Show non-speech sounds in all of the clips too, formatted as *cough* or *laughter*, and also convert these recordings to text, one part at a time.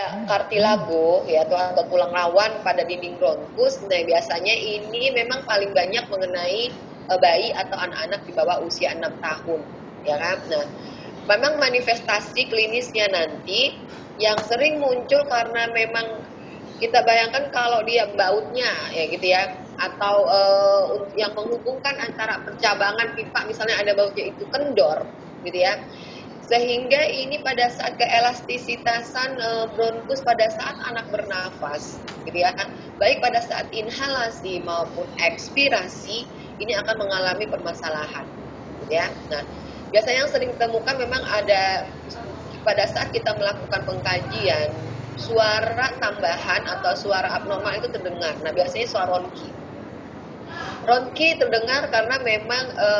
ada kartilago ya atau, atau tulang rawan pada dinding bronkus. Nah, biasanya ini memang paling banyak mengenai uh, bayi atau anak-anak di bawah usia 6 tahun, ya kan? Nah, memang manifestasi klinisnya nanti yang sering muncul karena memang kita bayangkan kalau dia bautnya ya gitu ya atau uh, yang menghubungkan antara percabangan pipa misalnya ada bautnya itu kendor gitu ya sehingga ini pada saat keelastisitasan e, bronkus pada saat anak bernafas gitu ya. Baik pada saat inhalasi maupun ekspirasi ini akan mengalami permasalahan gitu ya. Nah biasanya yang sering ditemukan memang ada pada saat kita melakukan pengkajian suara tambahan atau suara abnormal itu terdengar. Nah biasanya suara ronki. Ronki terdengar karena memang e,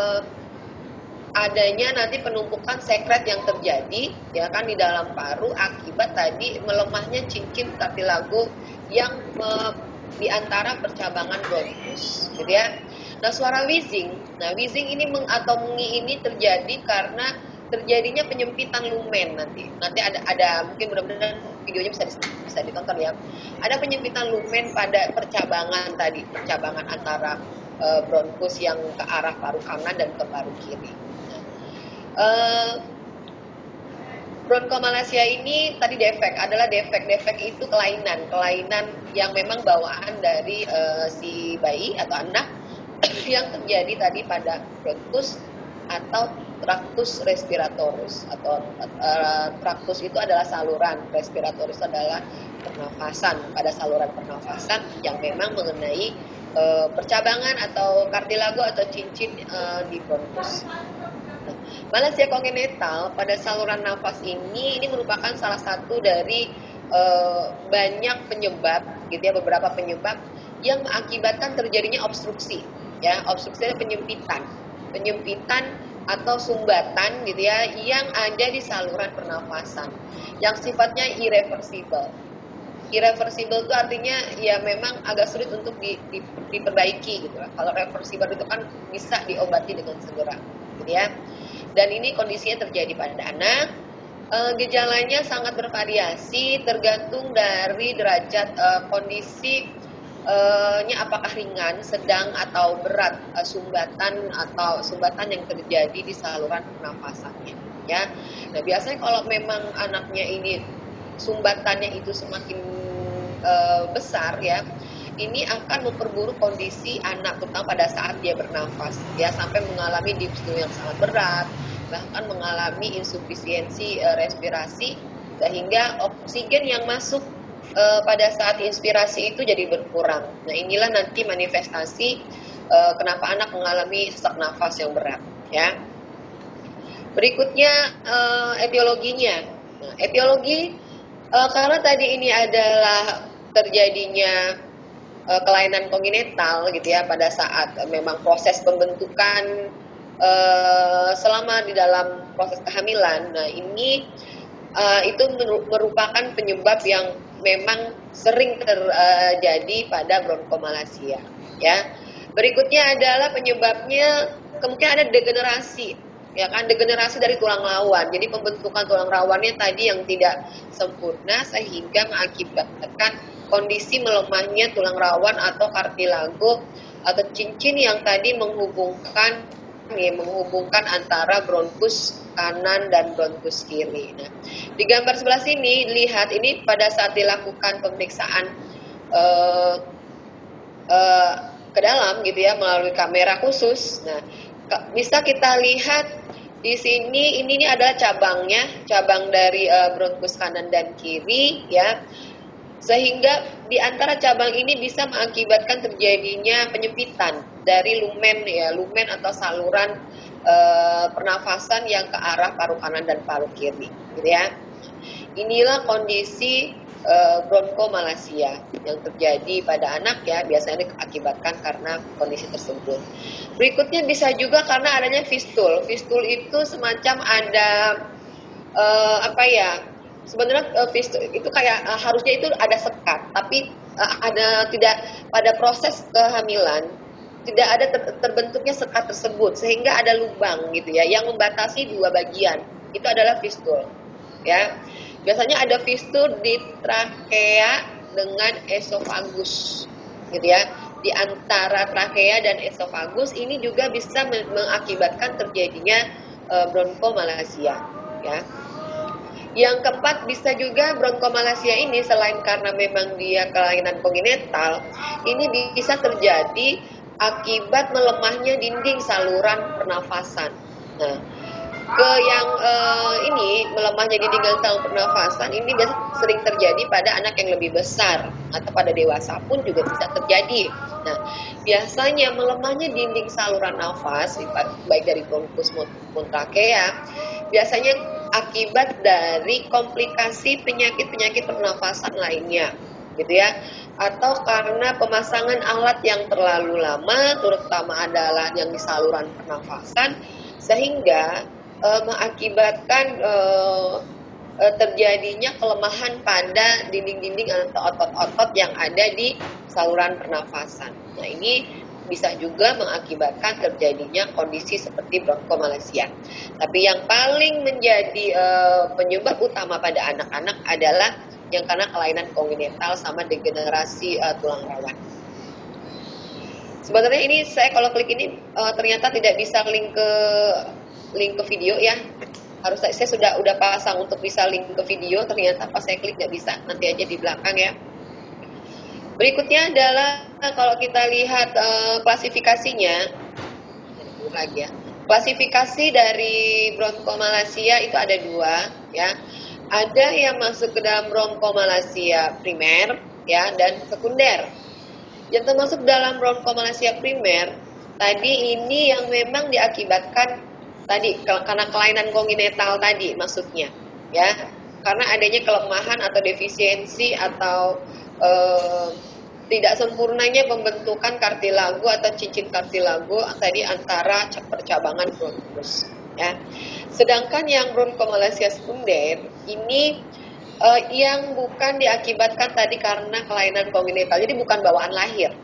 adanya nanti penumpukan sekret yang terjadi ya kan di dalam paru akibat tadi melemahnya cincin kartilago yang me, di antara percabangan bronkus gitu ya. Nah, suara wheezing. Nah, wheezing ini meng, atau mengi ini terjadi karena terjadinya penyempitan lumen nanti. Nanti ada ada mungkin mudah-mudahan videonya bisa bisa ditonton ya. Ada penyempitan lumen pada percabangan tadi, percabangan antara e, bronkus yang ke arah paru kanan dan ke paru kiri. Uh, bronkomalacia ini tadi defek adalah defek-defek itu kelainan kelainan yang memang bawaan dari uh, si bayi atau anak *coughs* yang terjadi tadi pada bronkus atau traktus respiratorus atau uh, traktus itu adalah saluran respiratorus adalah pernafasan pada saluran pernafasan yang memang mengenai uh, percabangan atau kartilago atau cincin uh, di bronkus. Malasia kongenital pada saluran nafas ini ini merupakan salah satu dari e, banyak penyebab gitu ya beberapa penyebab yang mengakibatkan terjadinya obstruksi ya obstruksi penyempitan penyempitan atau sumbatan gitu ya yang ada di saluran pernafasan yang sifatnya irreversible irreversible itu artinya ya memang agak sulit untuk di, di, diperbaiki gitu lah. Kalau reversible itu kan bisa diobati dengan segera, gitu ya. Dan ini kondisinya terjadi pada anak. E, gejalanya sangat bervariasi tergantung dari derajat e, kondisi e, nya apakah ringan, sedang atau berat sumbatan atau sumbatan yang terjadi di saluran pernafasannya ya. Nah, biasanya kalau memang anaknya ini sumbatannya itu semakin besar ya, ini akan memperburuk kondisi anak terutama pada saat dia bernafas ya sampai mengalami dyspnea yang sangat berat bahkan mengalami insufisiensi e, respirasi sehingga oksigen yang masuk e, pada saat inspirasi itu jadi berkurang. Nah, inilah nanti manifestasi e, kenapa anak mengalami sesak nafas yang berat, ya. Berikutnya e, etiologinya. Nah, etiologi e, karena tadi ini adalah terjadinya kelainan kongenital gitu ya pada saat memang proses pembentukan uh, selama di dalam proses kehamilan. Nah, ini uh, itu merupakan penyebab yang memang sering terjadi pada bronkomalacia, ya. Berikutnya adalah penyebabnya kemungkinan ada degenerasi, ya kan degenerasi dari tulang rawan. Jadi pembentukan tulang rawannya tadi yang tidak sempurna sehingga mengakibatkan kondisi melemahnya tulang rawan atau kartilago atau cincin yang tadi menghubungkan nih menghubungkan antara bronkus kanan dan bronkus kiri. Nah, di gambar sebelah sini lihat ini pada saat dilakukan pemeriksaan uh, uh, ke dalam gitu ya melalui kamera khusus. Nah, bisa kita lihat di sini ini, ini adalah cabangnya, cabang dari uh, bronkus kanan dan kiri ya. Sehingga di antara cabang ini bisa mengakibatkan terjadinya penyempitan dari lumen ya, lumen atau saluran e, pernafasan yang ke arah paru kanan dan paru kiri, gitu ya. Inilah kondisi e, bronkomalacia yang terjadi pada anak ya, biasanya diakibatkan karena kondisi tersebut. Berikutnya bisa juga karena adanya fistul. Fistul itu semacam ada e, apa ya? Sebenarnya uh, itu kayak uh, harusnya itu ada sekat, tapi uh, ada tidak pada proses kehamilan tidak ada ter, terbentuknya sekat tersebut sehingga ada lubang gitu ya yang membatasi dua bagian. Itu adalah fistul ya. Biasanya ada fistur di trakea dengan esofagus gitu ya. Di antara trakea dan esofagus ini juga bisa mengakibatkan terjadinya e, bronkomalasia ya yang keempat bisa juga bronkomalasia ini selain karena memang dia kelainan kongenital, ini bisa terjadi akibat melemahnya dinding saluran pernafasan. Nah, ke yang uh, ini melemahnya dinding saluran pernafasan ini biasa sering terjadi pada anak yang lebih besar atau pada dewasa pun juga bisa terjadi. Nah, biasanya melemahnya dinding saluran nafas baik dari bronkus maupun trachea biasanya akibat dari komplikasi penyakit-penyakit pernafasan lainnya gitu ya atau karena pemasangan alat yang terlalu lama terutama adalah yang di saluran pernafasan sehingga e, mengakibatkan e, e, terjadinya kelemahan pada dinding-dinding atau otot-otot yang ada di saluran pernafasan. Nah, ini bisa juga mengakibatkan terjadinya kondisi seperti bronkomalacia. Tapi yang paling menjadi uh, penyebab utama pada anak-anak adalah yang karena kelainan kongenital sama degenerasi uh, tulang rawan. Sebenarnya ini saya kalau klik ini uh, ternyata tidak bisa link ke link ke video ya. Harus saya sudah udah pasang untuk bisa link ke video, ternyata pas saya klik nggak bisa. Nanti aja di belakang ya. Berikutnya adalah kalau kita lihat uh, klasifikasinya, lagi ya. Klasifikasi dari bronkomalacia itu ada dua, ya. Ada yang masuk ke dalam bronkomalacia primer, ya, dan sekunder. Yang termasuk dalam bronkomalacia primer, tadi ini yang memang diakibatkan tadi karena kelainan kongenital tadi maksudnya, ya. Karena adanya kelemahan atau defisiensi atau uh, tidak sempurnanya pembentukan kartilago atau cincin kartilago tadi antara percabangan bronkus ya. Sedangkan yang bronkomalacia sekunder ini uh, yang bukan diakibatkan tadi karena kelainan kongenital. Jadi bukan bawaan lahir.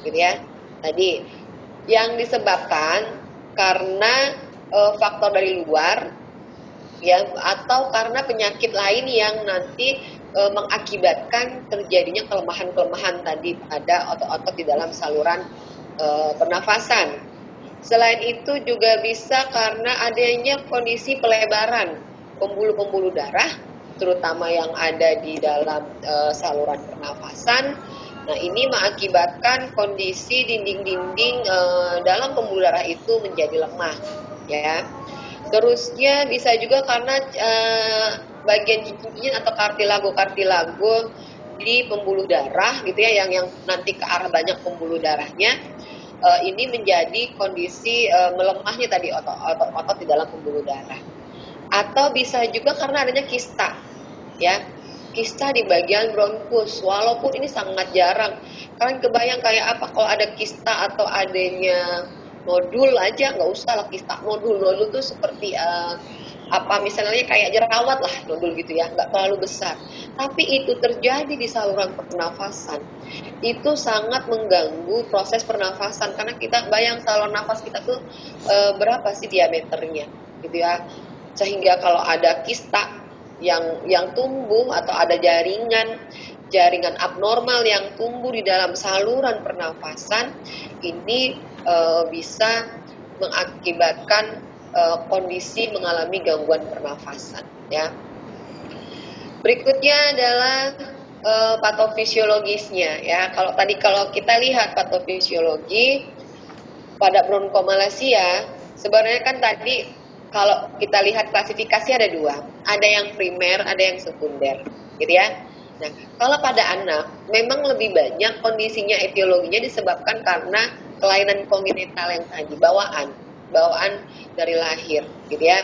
Gitu ya. Tadi yang disebabkan karena uh, faktor dari luar ya atau karena penyakit lain yang nanti e, mengakibatkan terjadinya kelemahan-kelemahan tadi pada otot-otot di dalam saluran e, pernafasan. Selain itu juga bisa karena adanya kondisi pelebaran pembuluh-pembuluh darah, terutama yang ada di dalam e, saluran pernafasan. Nah, ini mengakibatkan kondisi dinding-dinding e, dalam pembuluh darah itu menjadi lemah, ya. Terusnya bisa juga karena e, bagian cincin atau kartilago-kartilago di pembuluh darah gitu ya yang yang nanti ke arah banyak pembuluh darahnya uh, ini menjadi kondisi uh, melemahnya tadi otot-otot di dalam pembuluh darah. Atau bisa juga karena adanya kista ya. Kista di bagian bronkus walaupun ini sangat jarang. Kalian kebayang kayak apa kalau ada kista atau adanya nodul aja nggak usah lah kista nodul nodul tuh seperti uh, apa misalnya kayak jerawat lah nodul gitu ya nggak terlalu besar. Tapi itu terjadi di saluran pernafasan. Itu sangat mengganggu proses pernafasan karena kita bayang saluran nafas kita tuh e, berapa sih diameternya gitu ya. Sehingga kalau ada kista yang yang tumbuh atau ada jaringan jaringan abnormal yang tumbuh di dalam saluran pernafasan ini e, bisa mengakibatkan uh, kondisi mengalami gangguan pernafasan ya. Berikutnya adalah uh, patofisiologisnya ya. Kalau tadi kalau kita lihat patofisiologi pada bronkomalacia sebenarnya kan tadi kalau kita lihat klasifikasi ada dua, ada yang primer, ada yang sekunder, gitu ya. Nah, kalau pada anak memang lebih banyak kondisinya etiologinya disebabkan karena kelainan kongenital yang tadi bawaan bawaan dari lahir gitu ya.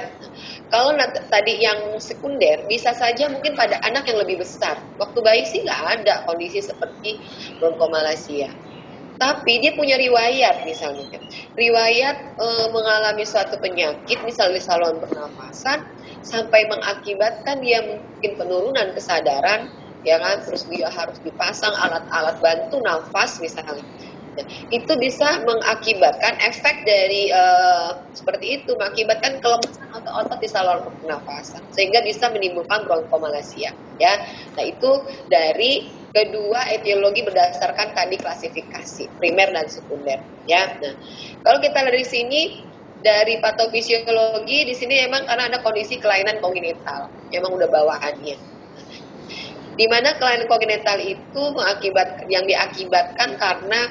Kalau tadi yang sekunder bisa saja mungkin pada anak yang lebih besar. Waktu bayi sih nggak ada kondisi seperti bronkomalacia. Tapi dia punya riwayat misalnya, riwayat e, mengalami suatu penyakit misalnya saluran pernafasan sampai mengakibatkan dia mungkin penurunan kesadaran, ya kan, terus dia harus dipasang alat-alat bantu nafas misalnya itu bisa mengakibatkan efek dari uh, seperti itu mengakibatkan kelemahan otot-otot di saluran pernafasan sehingga bisa menimbulkan bronkomalacia ya. Nah itu dari kedua etiologi berdasarkan tadi klasifikasi primer dan sekunder ya. Nah kalau kita dari sini dari patofisiologi di sini memang karena ada kondisi kelainan kongenital memang udah bawaannya di mana kelainan kongenital itu mengakibat yang diakibatkan karena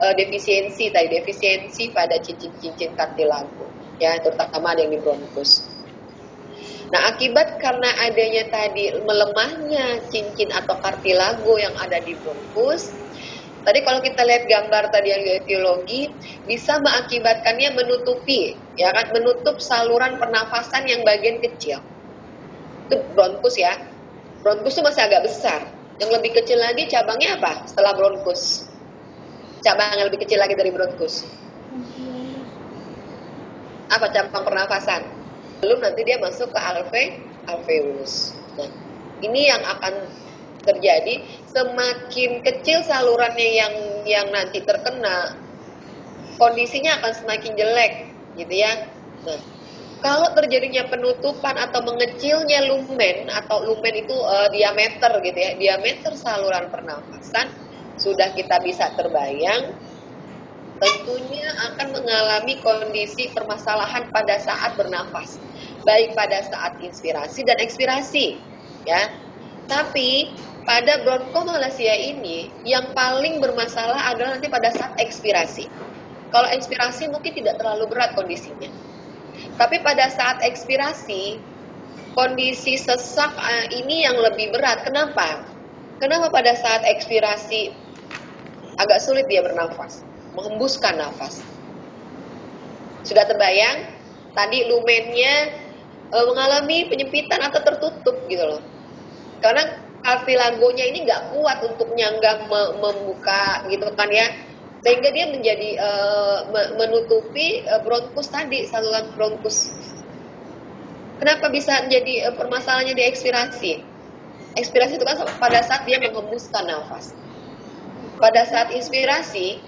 uh, defisiensi tadi defisiensi pada cincin-cincin kartilago ya terutama ada yang di bronkus. Nah akibat karena adanya tadi melemahnya cincin atau kartilago yang ada di bronkus, tadi kalau kita lihat gambar tadi yang etiologi bisa mengakibatkannya menutupi ya kan menutup saluran pernafasan yang bagian kecil. Itu bronkus ya. Bronkus itu masih agak besar. Yang lebih kecil lagi cabangnya apa setelah bronkus? Cabang yang lebih kecil lagi dari bronkus? Apa cabang pernafasan? Belum nanti dia masuk ke alve, alveolus. Nah, ini yang akan terjadi semakin kecil salurannya yang yang nanti terkena kondisinya akan semakin jelek gitu ya. Nah, kalau terjadinya penutupan atau mengecilnya lumen atau lumen itu uh, diameter gitu ya, diameter saluran pernafasan sudah kita bisa terbayang, tentunya akan mengalami kondisi permasalahan pada saat bernafas, baik pada saat inspirasi dan ekspirasi, ya. Tapi pada bronkomalacia ini yang paling bermasalah adalah nanti pada saat ekspirasi. Kalau ekspirasi mungkin tidak terlalu berat kondisinya. Tapi pada saat ekspirasi, kondisi sesak eh, ini yang lebih berat. Kenapa? Kenapa pada saat ekspirasi agak sulit dia bernafas, menghembuskan nafas. Sudah terbayang? Tadi lumennya e, mengalami penyempitan atau tertutup gitu loh. Karena cartilagonya ini nggak kuat untuk nyangga me, membuka gitu kan ya. Sehingga dia menjadi e, menutupi e, bronkus tadi, saluran bronkus. Kenapa bisa menjadi e, permasalahannya di ekspirasi? Ekspirasi itu kan pada saat dia menghembuskan nafas pada saat inspirasi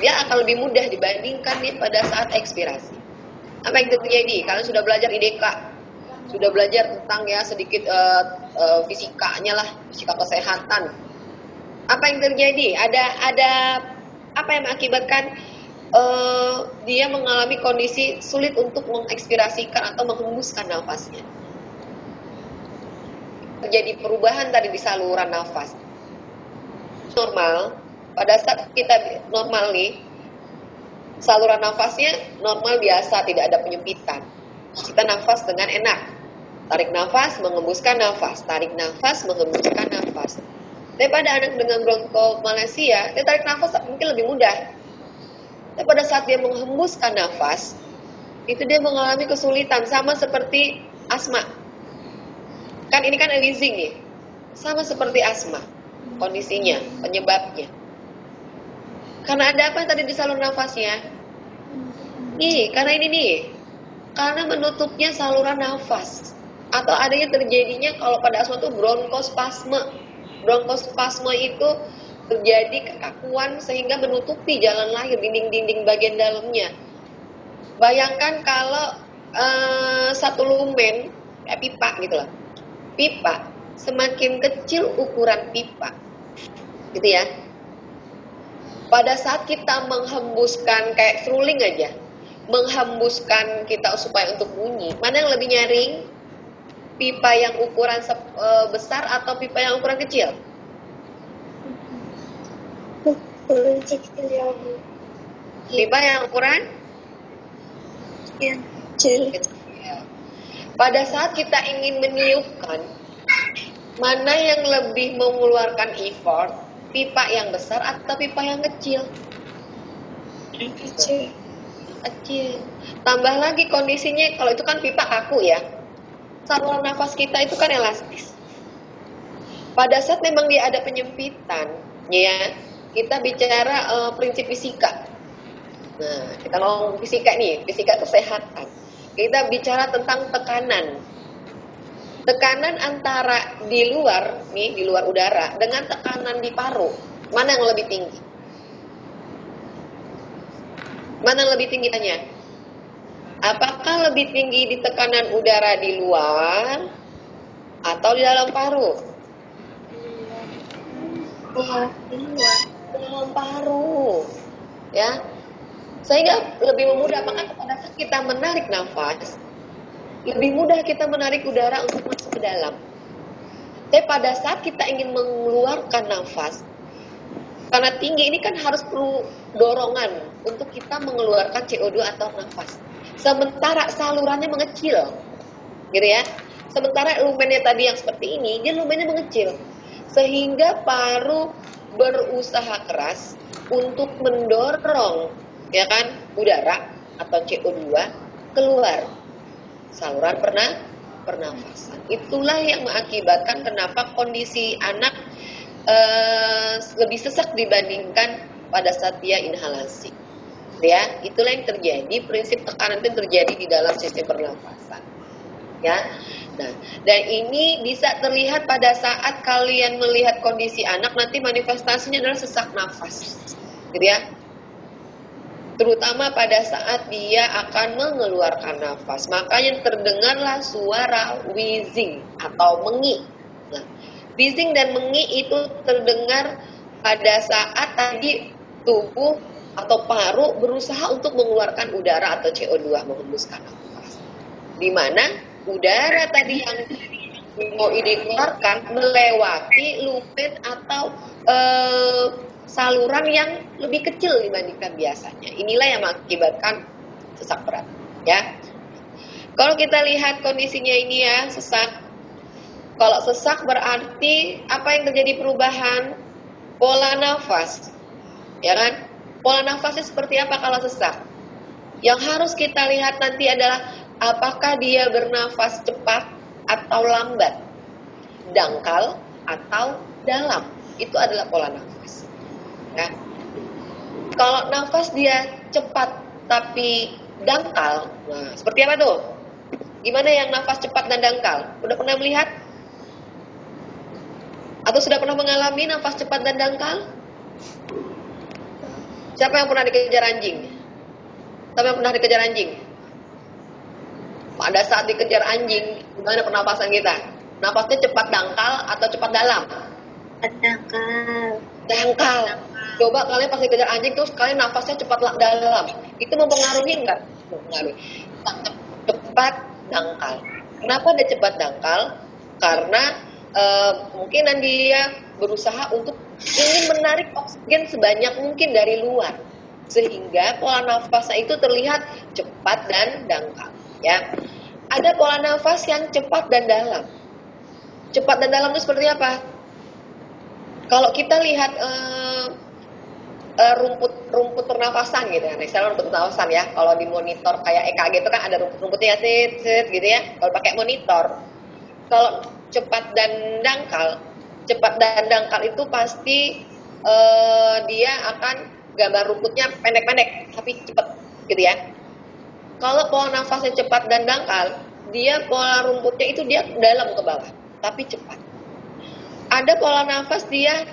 dia akan lebih mudah dibandingkan nih pada saat ekspirasi. Apa yang terjadi? Kalian sudah belajar IDK, sudah belajar tentang ya sedikit uh, uh, fisikanya lah, fisika kesehatan. Apa yang terjadi? Ada ada apa yang mengakibatkan uh, dia mengalami kondisi sulit untuk mengekspirasikan atau menghembuskan nafasnya? Terjadi perubahan tadi di saluran nafas normal, pada saat kita normal nih, saluran nafasnya normal biasa, tidak ada penyempitan. Kita nafas dengan enak. Tarik nafas, mengembuskan nafas. Tarik nafas, mengembuskan nafas. Tapi pada anak dengan bronkomalacia, dia tarik nafas mungkin lebih mudah. Tapi pada saat dia menghembuskan nafas, itu dia mengalami kesulitan. Sama seperti asma. Kan ini kan elizing nih. Sama seperti asma kondisinya, penyebabnya. Karena ada apa tadi di saluran nafasnya? Nih, karena ini nih. Karena menutupnya saluran nafas. Atau adanya terjadinya kalau pada asma itu bronkospasme. Bronkospasme itu terjadi kekakuan sehingga menutupi jalan lahir, dinding-dinding bagian dalamnya. Bayangkan kalau uh, satu lumen, kayak pipa gitu lah. Pipa, semakin kecil ukuran pipa, gitu ya. Pada saat kita menghembuskan kayak seruling aja, menghembuskan kita supaya untuk bunyi, mana yang lebih nyaring? Pipa yang ukuran e, besar atau pipa yang ukuran kecil? Pipa yang ukuran? Kecil. kecil. Pada saat kita ingin meniupkan, mana yang lebih mengeluarkan effort, pipa yang besar atau pipa yang kecil? Yang kecil. Kecil. Tambah lagi kondisinya kalau itu kan pipa kaku ya. Saluran nafas kita itu kan elastis. Pada saat memang dia ada penyempitan, ya, kita bicara uh, prinsip fisika. Nah, kita ngomong fisika nih, fisika kesehatan. Kita bicara tentang tekanan tekanan antara di luar nih di luar udara dengan tekanan di paru mana yang lebih tinggi Mana lebih tinggi tanya? Apakah lebih tinggi di tekanan udara di luar atau di dalam paru? Luar. Di luar. Dalam paru. Ya. Sehingga lebih memudah maka pada saat kita menarik nafas, lebih mudah kita menarik udara untuk masuk ke dalam. Tapi pada saat kita ingin mengeluarkan nafas, karena tinggi ini kan harus perlu dorongan untuk kita mengeluarkan CO2 atau nafas. Sementara salurannya mengecil, gitu ya. Sementara lumennya tadi yang seperti ini, dia lumennya mengecil. Sehingga paru berusaha keras untuk mendorong ya kan udara atau CO2 keluar saluran pernah pernafasan. Itulah yang mengakibatkan kenapa kondisi anak uh, lebih sesak dibandingkan pada saat dia inhalasi. Ya, itulah yang terjadi. Prinsip tekanan itu terjadi di dalam sistem pernafasan. Ya, nah, dan ini bisa terlihat pada saat kalian melihat kondisi anak nanti manifestasinya adalah sesak nafas, gitu ya terutama pada saat dia akan mengeluarkan nafas. Makanya terdengarlah suara wheezing atau mengi. Nah, wheezing dan mengi itu terdengar pada saat tadi tubuh atau paru berusaha untuk mengeluarkan udara atau CO2 menghembuskan nafas. Di mana udara tadi yang mau dikeluarkan melewati lumen atau eh, saluran yang lebih kecil dibandingkan biasanya. Inilah yang mengakibatkan sesak berat, ya. Kalau kita lihat kondisinya ini ya, sesak. Kalau sesak berarti apa yang terjadi perubahan? Pola nafas. Ya kan? Pola nafasnya seperti apa kalau sesak? Yang harus kita lihat nanti adalah apakah dia bernafas cepat atau lambat, dangkal atau dalam. Itu adalah pola nafas. Nah, kalau nafas dia cepat tapi dangkal, nah seperti apa tuh? Gimana yang nafas cepat dan dangkal? Udah pernah melihat? Atau sudah pernah mengalami nafas cepat dan dangkal? Siapa yang pernah dikejar anjing? Siapa yang pernah dikejar anjing? Pada saat dikejar anjing, gimana pernapasan kita? Nafasnya cepat dangkal atau cepat dalam? Dangkal. Dangkal. Coba kalian pas dikejar anjing terus kalian nafasnya cepat dalam. Itu mempengaruhi enggak? Mempengaruhi. Cepat dangkal. Kenapa ada cepat dangkal? Karena e, mungkin dia berusaha untuk ingin menarik oksigen sebanyak mungkin dari luar. Sehingga pola nafasnya itu terlihat cepat dan dangkal. Ya, Ada pola nafas yang cepat dan dalam. Cepat dan dalam itu seperti apa? Kalau kita lihat eh, uh, rumput rumput pernafasan gitu ya. Misalnya rumput pernafasan ya. Kalau di monitor kayak EKG itu kan ada rumput-rumputnya sit, sit gitu ya. Kalau pakai monitor. Kalau cepat dan dangkal, cepat dan dangkal itu pasti uh, dia akan gambar rumputnya pendek-pendek tapi cepat gitu ya. Kalau pola nafasnya cepat dan dangkal, dia pola rumputnya itu dia dalam ke bawah, tapi cepat. Ada pola nafas dia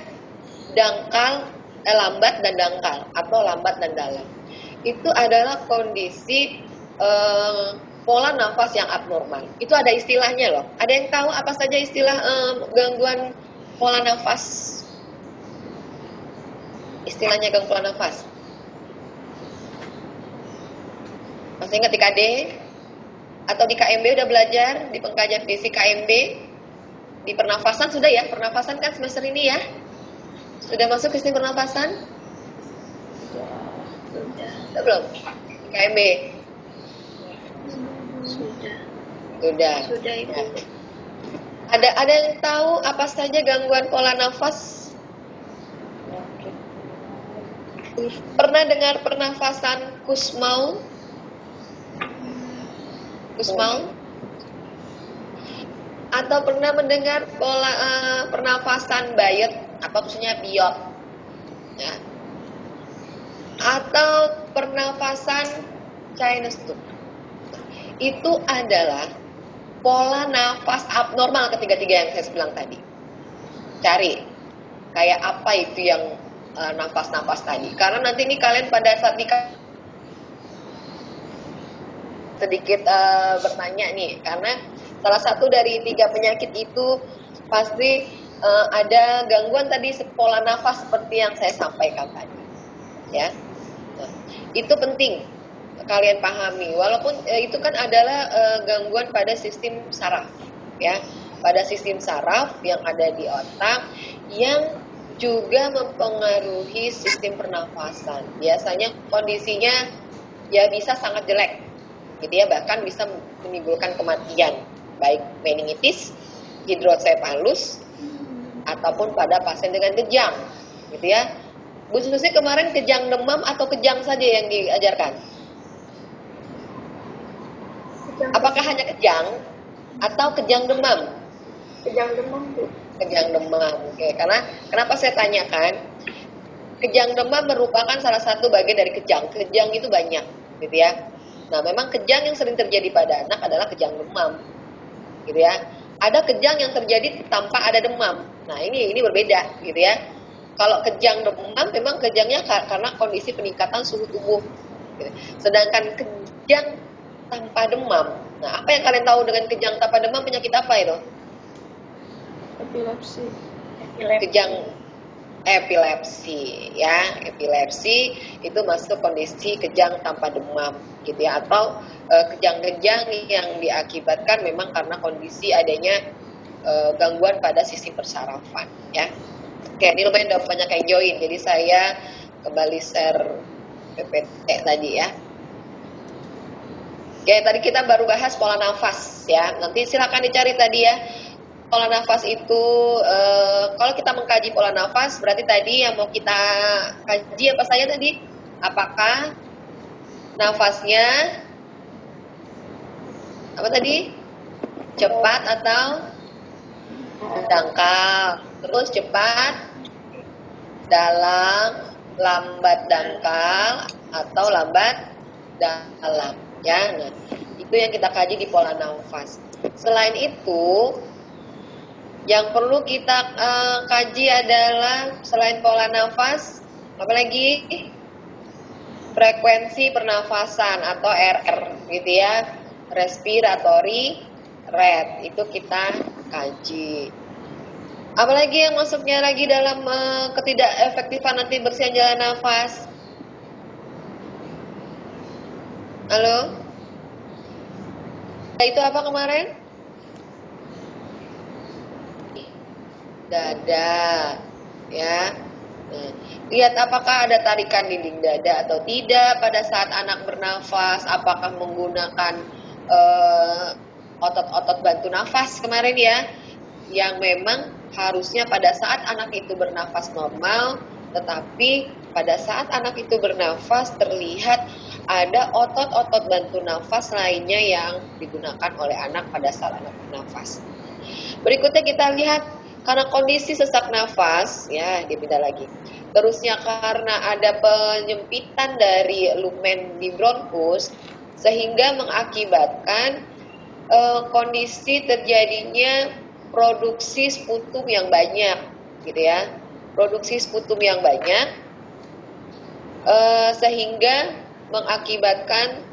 dangkal eh, lambat dan dangkal atau lambat dan dalam. Itu adalah kondisi eh, pola nafas yang abnormal. Itu ada istilahnya loh. Ada yang tahu apa saja istilah eh, gangguan pola nafas? Istilahnya gangguan pola nafas. Masih ingat di KD? Atau di KMB udah belajar di pengkajian fisik KMB? Di pernafasan sudah ya? Pernafasan kan semester ini ya? Sudah masuk ke sistem pernapasan? Sudah. Sudah belum? KMB? Sudah. Sudah. Sudah. Ya. Ada ada yang tahu apa saja gangguan pola nafas? Pernah dengar pernafasan Kusmau? Kusmau? Atau pernah mendengar pola uh, pernafasan Bayet? Apa maksudnya? Biot ya. atau pernafasan Chinese tube itu adalah pola nafas abnormal ketiga-tiga yang saya bilang tadi. Cari kayak apa itu yang uh, nafas-nafas tadi. Karena nanti ini kalian pada saat di sedikit uh, bertanya nih. Karena salah satu dari tiga penyakit itu pasti uh, ada gangguan tadi pola nafas seperti yang saya sampaikan tadi ya. Nah, itu penting kalian pahami. Walaupun uh, itu kan adalah uh, gangguan pada sistem saraf ya. Pada sistem saraf yang ada di otak yang juga mempengaruhi sistem pernafasan. Biasanya kondisinya ya bisa sangat jelek gitu ya. Bahkan bisa menimbulkan kematian baik meningitis, hidrosefalus ataupun pada pasien dengan kejang gitu ya. Bu Susi kemarin kejang demam atau kejang saja yang diajarkan? Kejang Apakah hanya kejang atau kejang demam? Kejang demam, Bu. Kejang demam. Oke, karena kenapa saya tanyakan? Kejang demam merupakan salah satu bagian dari kejang. Kejang itu banyak, gitu ya. Nah, memang kejang yang sering terjadi pada anak adalah kejang demam. Gitu ya. Ada kejang yang terjadi tanpa ada demam. Nah, ini ini berbeda, gitu ya. Kalau kejang demam memang kejangnya karena kondisi peningkatan suhu tubuh. Gitu. Sedangkan kejang tanpa demam. Nah, apa yang kalian tahu dengan kejang tanpa demam penyakit apa itu? Epilepsi. Kejang epilepsi ya. Epilepsi itu masuk kondisi kejang tanpa demam gitu ya. Atau eh, kejang-kejang yang diakibatkan memang karena kondisi adanya uh, gangguan pada sistem persarafan ya. Oke ini lumayan udah banyak yang join. Jadi saya kembali share PPT tadi ya. Oke, tadi kita baru bahas pola nafas ya. Nanti silakan dicari tadi ya pola nafas itu uh, kalau kita mengkaji pola nafas berarti tadi yang mau kita kaji apa saja tadi? Apakah nafasnya apa tadi? Cepat atau dangkal? Terus cepat, dalam, lambat dangkal atau lambat dalam ya. Nah, itu yang kita kaji di pola nafas. Selain itu, yang perlu kita uh, kaji adalah selain pola nafas, apalagi frekuensi pernafasan atau RR gitu ya, respiratory rate itu kita kaji. Apalagi yang masuknya lagi dalam uh, ketidakefektifan nanti bersihan jalan nafas. Halo? Itu apa kemarin? Dada ya nah, lihat apakah ada tarikan dinding dada atau tidak pada saat anak bernafas apakah menggunakan eh, otot-otot uh, bantu nafas kemarin ya yang memang harusnya pada saat anak itu bernafas normal tetapi pada saat anak itu bernafas terlihat ada otot-otot bantu nafas lainnya yang digunakan oleh anak pada saat anak bernafas. Berikutnya kita lihat karena kondisi sesak nafas, ya dipindah lagi. Terusnya karena ada penyempitan dari lumen di bronkus, sehingga mengakibatkan e, kondisi terjadinya produksi sputum yang banyak, gitu ya. Produksi sputum yang banyak, e, sehingga mengakibatkan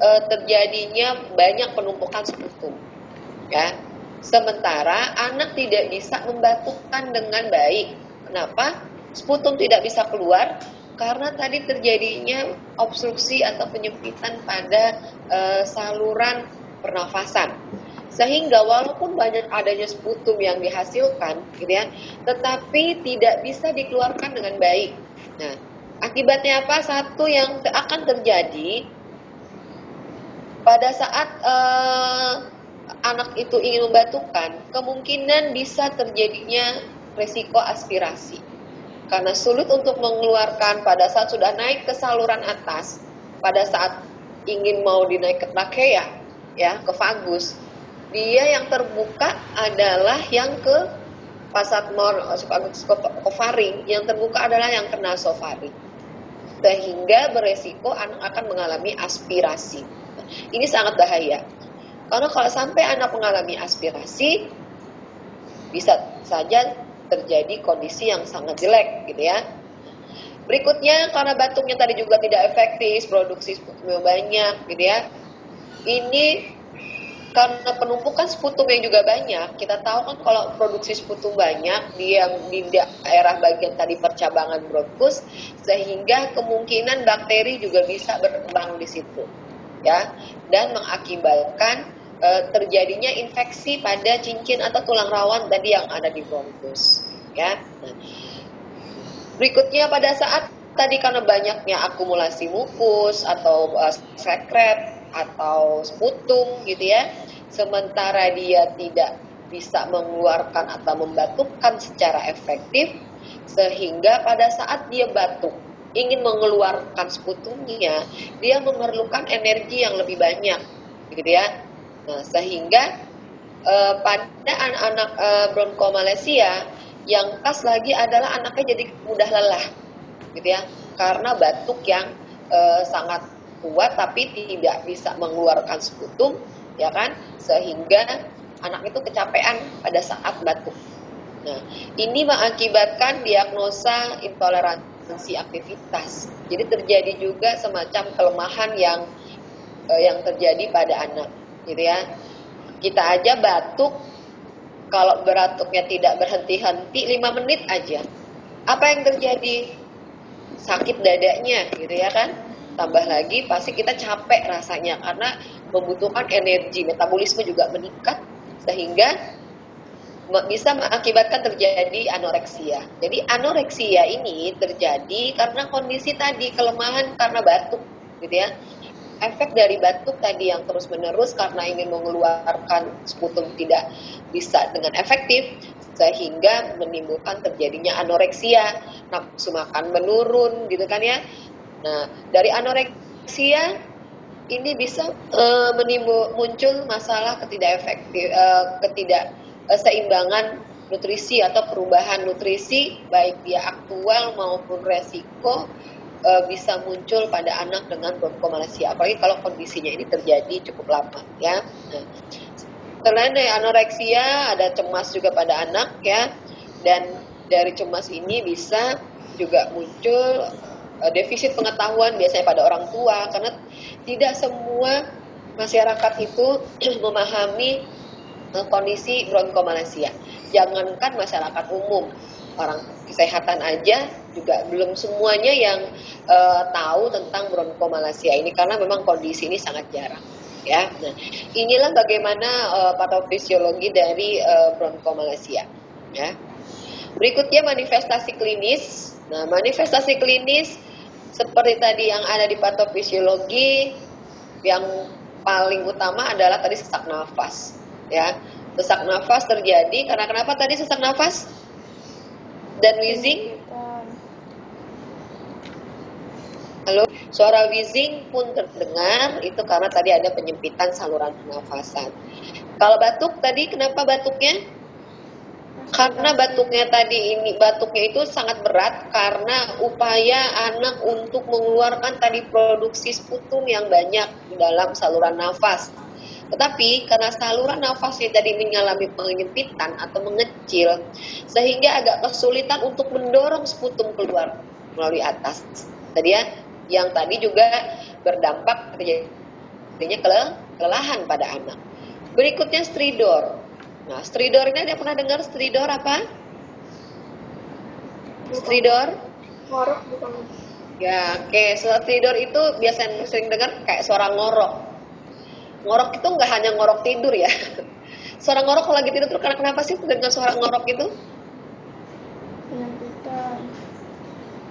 e, terjadinya banyak penumpukan sputum, ya Sementara anak tidak bisa membatukkan dengan baik. Kenapa? Sputum tidak bisa keluar karena tadi terjadinya obstruksi atau penyempitan pada e, saluran pernafasan. Sehingga walaupun banyak adanya sputum yang dihasilkan, gitu ya, tetapi tidak bisa dikeluarkan dengan baik. Nah, akibatnya apa? Satu yang akan terjadi pada saat e, anak itu ingin membatukan, kemungkinan bisa terjadinya resiko aspirasi. Karena sulit untuk mengeluarkan pada saat sudah naik ke saluran atas, pada saat ingin mau dinaik ke trakea, ya, ke vagus, dia yang terbuka adalah yang ke pasat mor kofaring, yang terbuka adalah yang kena sofaring. Sehingga beresiko anak akan mengalami aspirasi. Ini sangat bahaya. Karena kalau sampai anak mengalami aspirasi, bisa saja terjadi kondisi yang sangat jelek gitu ya. Berikutnya karena batuknya tadi juga tidak efektif, produksi sputumnya banyak gitu ya. ini karena penumpukan sputum yang juga banyak, kita tahu kan kalau produksi sputum banyak di yang di daerah bagian tadi percabangan bronkus, sehingga kemungkinan bakteri juga bisa berkembang di situ, ya, dan mengakibatkan terjadinya infeksi pada cincin atau tulang rawan tadi yang ada di bronkus, ya. Nah, berikutnya pada saat tadi karena banyaknya akumulasi mukus atau uh, sekret atau sputum gitu ya sementara dia tidak bisa mengeluarkan atau membatukkan secara efektif sehingga pada saat dia batuk ingin mengeluarkan sputumnya dia memerlukan energi yang lebih banyak gitu ya nah, sehingga uh, pada anak-anak uh, bronkomalacia yang khas lagi adalah anaknya jadi mudah lelah gitu ya karena batuk yang uh, sangat kuat tapi tidak bisa mengeluarkan sputum ya kan sehingga anak itu kecapean pada saat batuk. Nah, ini mengakibatkan diagnosa intoleransi aktivitas. Jadi terjadi juga semacam kelemahan yang eh, yang terjadi pada anak, gitu ya. Kita aja batuk kalau beratuknya tidak berhenti-henti 5 menit aja. Apa yang terjadi? Sakit dadanya, gitu ya kan? Tambah lagi pasti kita capek rasanya karena membutuhkan energi, metabolisme juga meningkat sehingga bisa mengakibatkan terjadi anoreksia. Jadi anoreksia ini terjadi karena kondisi tadi kelemahan karena batuk, gitu ya. Efek dari batuk tadi yang terus-menerus karena ingin mengeluarkan sputum tidak bisa dengan efektif sehingga menimbulkan terjadinya anoreksia, nafsu makan menurun gitu kan ya. Nah, dari anoreksia ini bisa uh, menimbul muncul masalah ketidak efektif uh, ketidak uh, seimbangan nutrisi atau perubahan nutrisi baik dia aktual maupun resiko uh, bisa muncul pada anak dengan bronkomalacia apalagi kalau kondisinya ini terjadi cukup lama ya. Nah, selain dari anoreksia ada cemas juga pada anak ya. Dan dari cemas ini bisa juga muncul uh, defisit pengetahuan biasanya pada orang tua. Karena tidak semua masyarakat itu *clears throat* memahami uh, kondisi bronkomalacia. Jangankan masyarakat umum, orang kesehatan aja juga belum semuanya yang uh, tahu tentang bronkomalacia ini karena memang kondisi ini sangat jarang ya. Nah, inilah bagaimana uh, patofisiologi dari uh, bronkomalacia ya. Berikutnya manifestasi klinis. Nah, manifestasi klinis seperti tadi yang ada di patofisiologi yang paling utama adalah tadi sesak nafas ya sesak nafas terjadi karena kenapa tadi sesak nafas dan wheezing Halo, suara wheezing pun terdengar itu karena tadi ada penyempitan saluran pernafasan. Kalau batuk tadi kenapa batuknya? Karena batuknya tadi ini batuknya itu sangat berat karena upaya anak untuk mengeluarkan tadi produksi sputum yang banyak di dalam saluran nafas. Tetapi karena saluran nafasnya tadi mengalami penyempitan atau mengecil sehingga agak kesulitan untuk mendorong sputum keluar melalui atas. Tadi ya, yang tadi juga berdampak terjadinya kelelahan pada anak. Berikutnya stridor. Nah, stridor ini ada pernah dengar stridor apa? Stridor? Ngorok bukan? Ya, oke. Okay. stridor itu biasanya sering dengar kayak suara ngorok. Ngorok itu nggak hanya ngorok tidur ya. *laughs* Suara ngorok kalau lagi tidur tuh karena kenapa sih dengan suara ngorok itu? Penyempitan.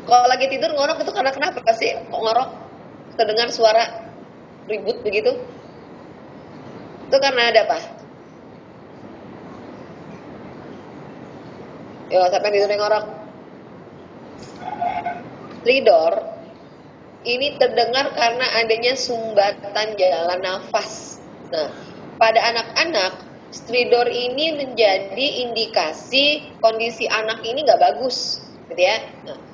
Kalau lagi tidur ngorok itu karena kenapa sih kok ngorok? Terdengar suara ribut begitu? Itu karena ada apa? Ya, siapa yang tidur ngorok? Stridor ini terdengar karena adanya sumbatan jalan nafas. Nah, pada anak-anak, stridor ini menjadi indikasi kondisi anak ini nggak bagus, gitu ya. Nah,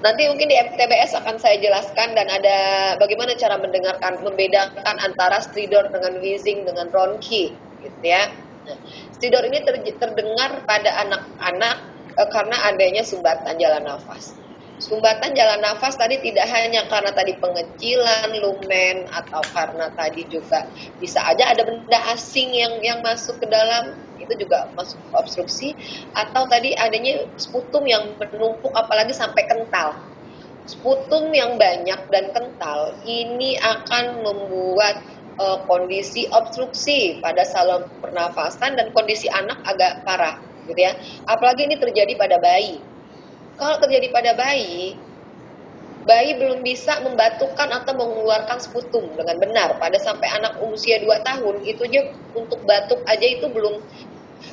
nanti mungkin di MTBS akan saya jelaskan dan ada bagaimana cara mendengarkan, membedakan antara stridor dengan wheezing dengan ronki, gitu ya. Nah, stridor ini ter, terdengar pada anak-anak e, karena adanya sumbatan jalan nafas. Sumbatan jalan nafas tadi tidak hanya karena tadi pengecilan lumen atau karena tadi juga bisa aja ada benda asing yang yang masuk ke dalam itu juga masuk obstruksi atau tadi adanya sputum yang menumpuk apalagi sampai kental. Sputum yang banyak dan kental ini akan membuat uh, kondisi obstruksi pada saluran pernafasan dan kondisi anak agak parah gitu ya. Apalagi ini terjadi pada bayi kalau terjadi pada bayi, bayi belum bisa membatukan atau mengeluarkan sputum dengan benar. Pada sampai anak usia 2 tahun, itu aja untuk batuk aja itu belum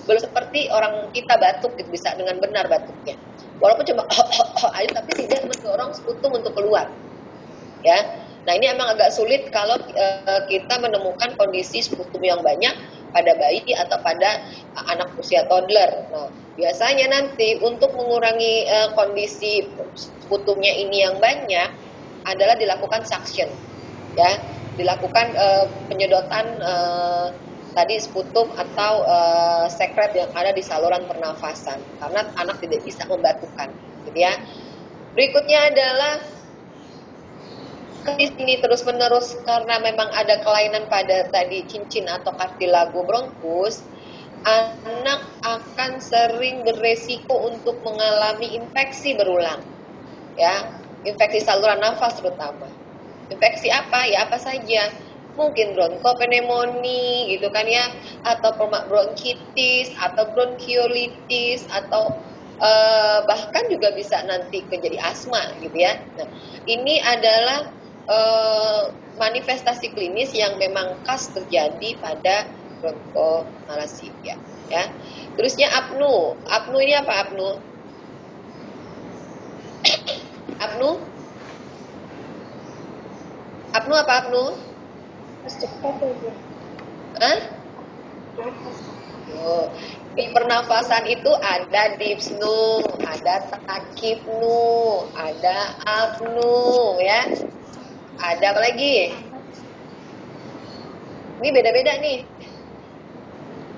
belum seperti orang kita batuk gitu, bisa dengan benar batuknya. Walaupun cuma *laughs* aja tapi tidak mendorong sputum untuk keluar. Ya. Nah, ini emang agak sulit kalau uh, kita menemukan kondisi sputum yang banyak pada bayi atau pada anak usia toddler. Nah, biasanya nanti untuk mengurangi uh, kondisi sputumnya ini yang banyak adalah dilakukan suction, ya, dilakukan uh, penyedotan uh, tadi sputum atau uh, sekret yang ada di saluran pernafasan karena anak tidak bisa membatukan, gitu ya. Berikutnya adalah di sini terus-menerus karena memang ada kelainan pada tadi cincin atau kartilago bronkus, anak akan sering beresiko untuk mengalami infeksi berulang. Ya, infeksi saluran nafas terutama. Infeksi apa? Ya apa saja. Mungkin bronkopneumonia gitu kan ya, atau bronkitis, atau bronkiolitis, atau uh, bahkan juga bisa nanti menjadi asma gitu ya. Nah, ini adalah manifestasi klinis yang memang khas terjadi pada bronkomalacia ya. Terusnya apnu. Apnu ini apa apnu? *coughs* apnu? Apnu apa apnu? Hah? Oh, di pernafasan itu ada dipsnu, ada takipnu, ada apnu ya. Ada apa lagi? Ini beda-beda nih.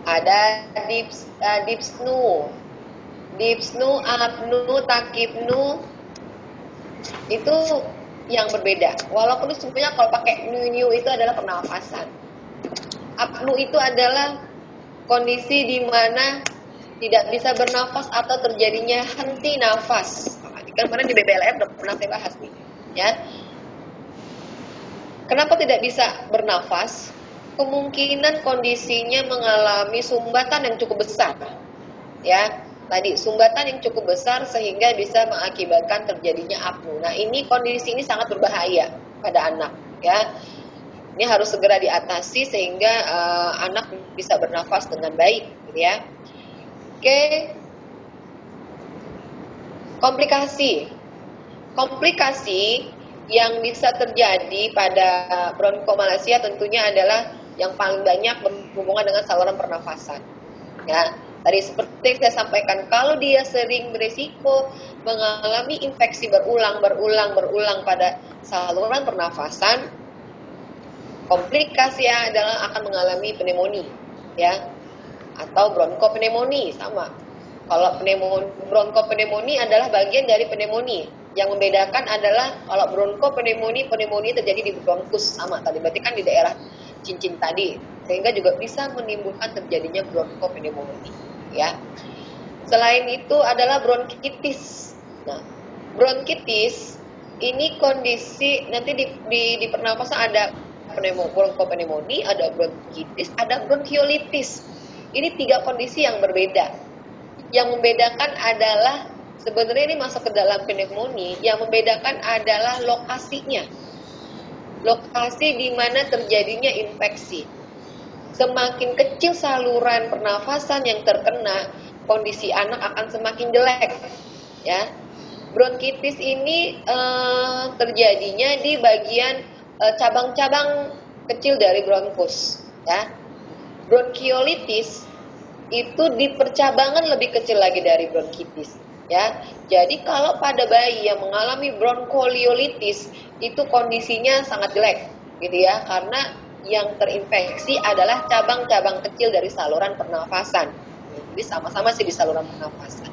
Ada dips, uh, dipsnu, dipsnu, apnu, takipnu, itu yang berbeda. Walaupun sebenarnya kalau pakai new new itu adalah pernafasan. Apnu itu adalah kondisi di mana tidak bisa bernafas atau terjadinya henti nafas. Kan kemarin di BBLM udah pernah saya bahas nih, ya. Kenapa tidak bisa bernafas? Kemungkinan kondisinya mengalami sumbatan yang cukup besar. Ya, tadi sumbatan yang cukup besar sehingga bisa mengakibatkan terjadinya apnu. Nah, ini kondisi ini sangat berbahaya pada anak, ya. Ini harus segera diatasi sehingga uh, anak bisa bernafas dengan baik, gitu ya. Oke. Komplikasi. Komplikasi yang bisa terjadi pada bronkomalacia tentunya adalah yang paling banyak berhubungan dengan saluran pernafasan. Ya, tadi seperti saya sampaikan, kalau dia sering berisiko mengalami infeksi berulang, berulang, berulang pada saluran pernafasan, komplikasi adalah akan mengalami pneumonia, ya, atau bronkopneumonia sama. Kalau pneumonia, bronkopneumonia adalah bagian dari pneumonia yang membedakan adalah kalau bronkopneumonia, pneumonia terjadi di bronkus sama tadi. Berarti kan di daerah cincin tadi. Sehingga juga bisa menimbulkan terjadinya bronkopneumonia. Ya. Selain itu adalah bronkitis. Nah, bronkitis ini kondisi nanti di, di, di pernapasan ada bronkopneumonia, ada bronkitis, ada bronkiolitis. Ini tiga kondisi yang berbeda. Yang membedakan adalah Sebenarnya ini masuk ke dalam pneumonia yang membedakan adalah lokasinya. Lokasi di mana terjadinya infeksi. Semakin kecil saluran pernafasan yang terkena, kondisi anak akan semakin jelek. Ya. Bronkitis ini eh, terjadinya di bagian eh, cabang-cabang kecil dari bronkus, ya. Bronkiolitis itu di percabangan lebih kecil lagi dari bronkitis ya. Jadi kalau pada bayi yang mengalami bronkoliolitis itu kondisinya sangat jelek gitu ya karena yang terinfeksi adalah cabang-cabang kecil dari saluran pernafasan. Jadi sama-sama sih di saluran pernafasan.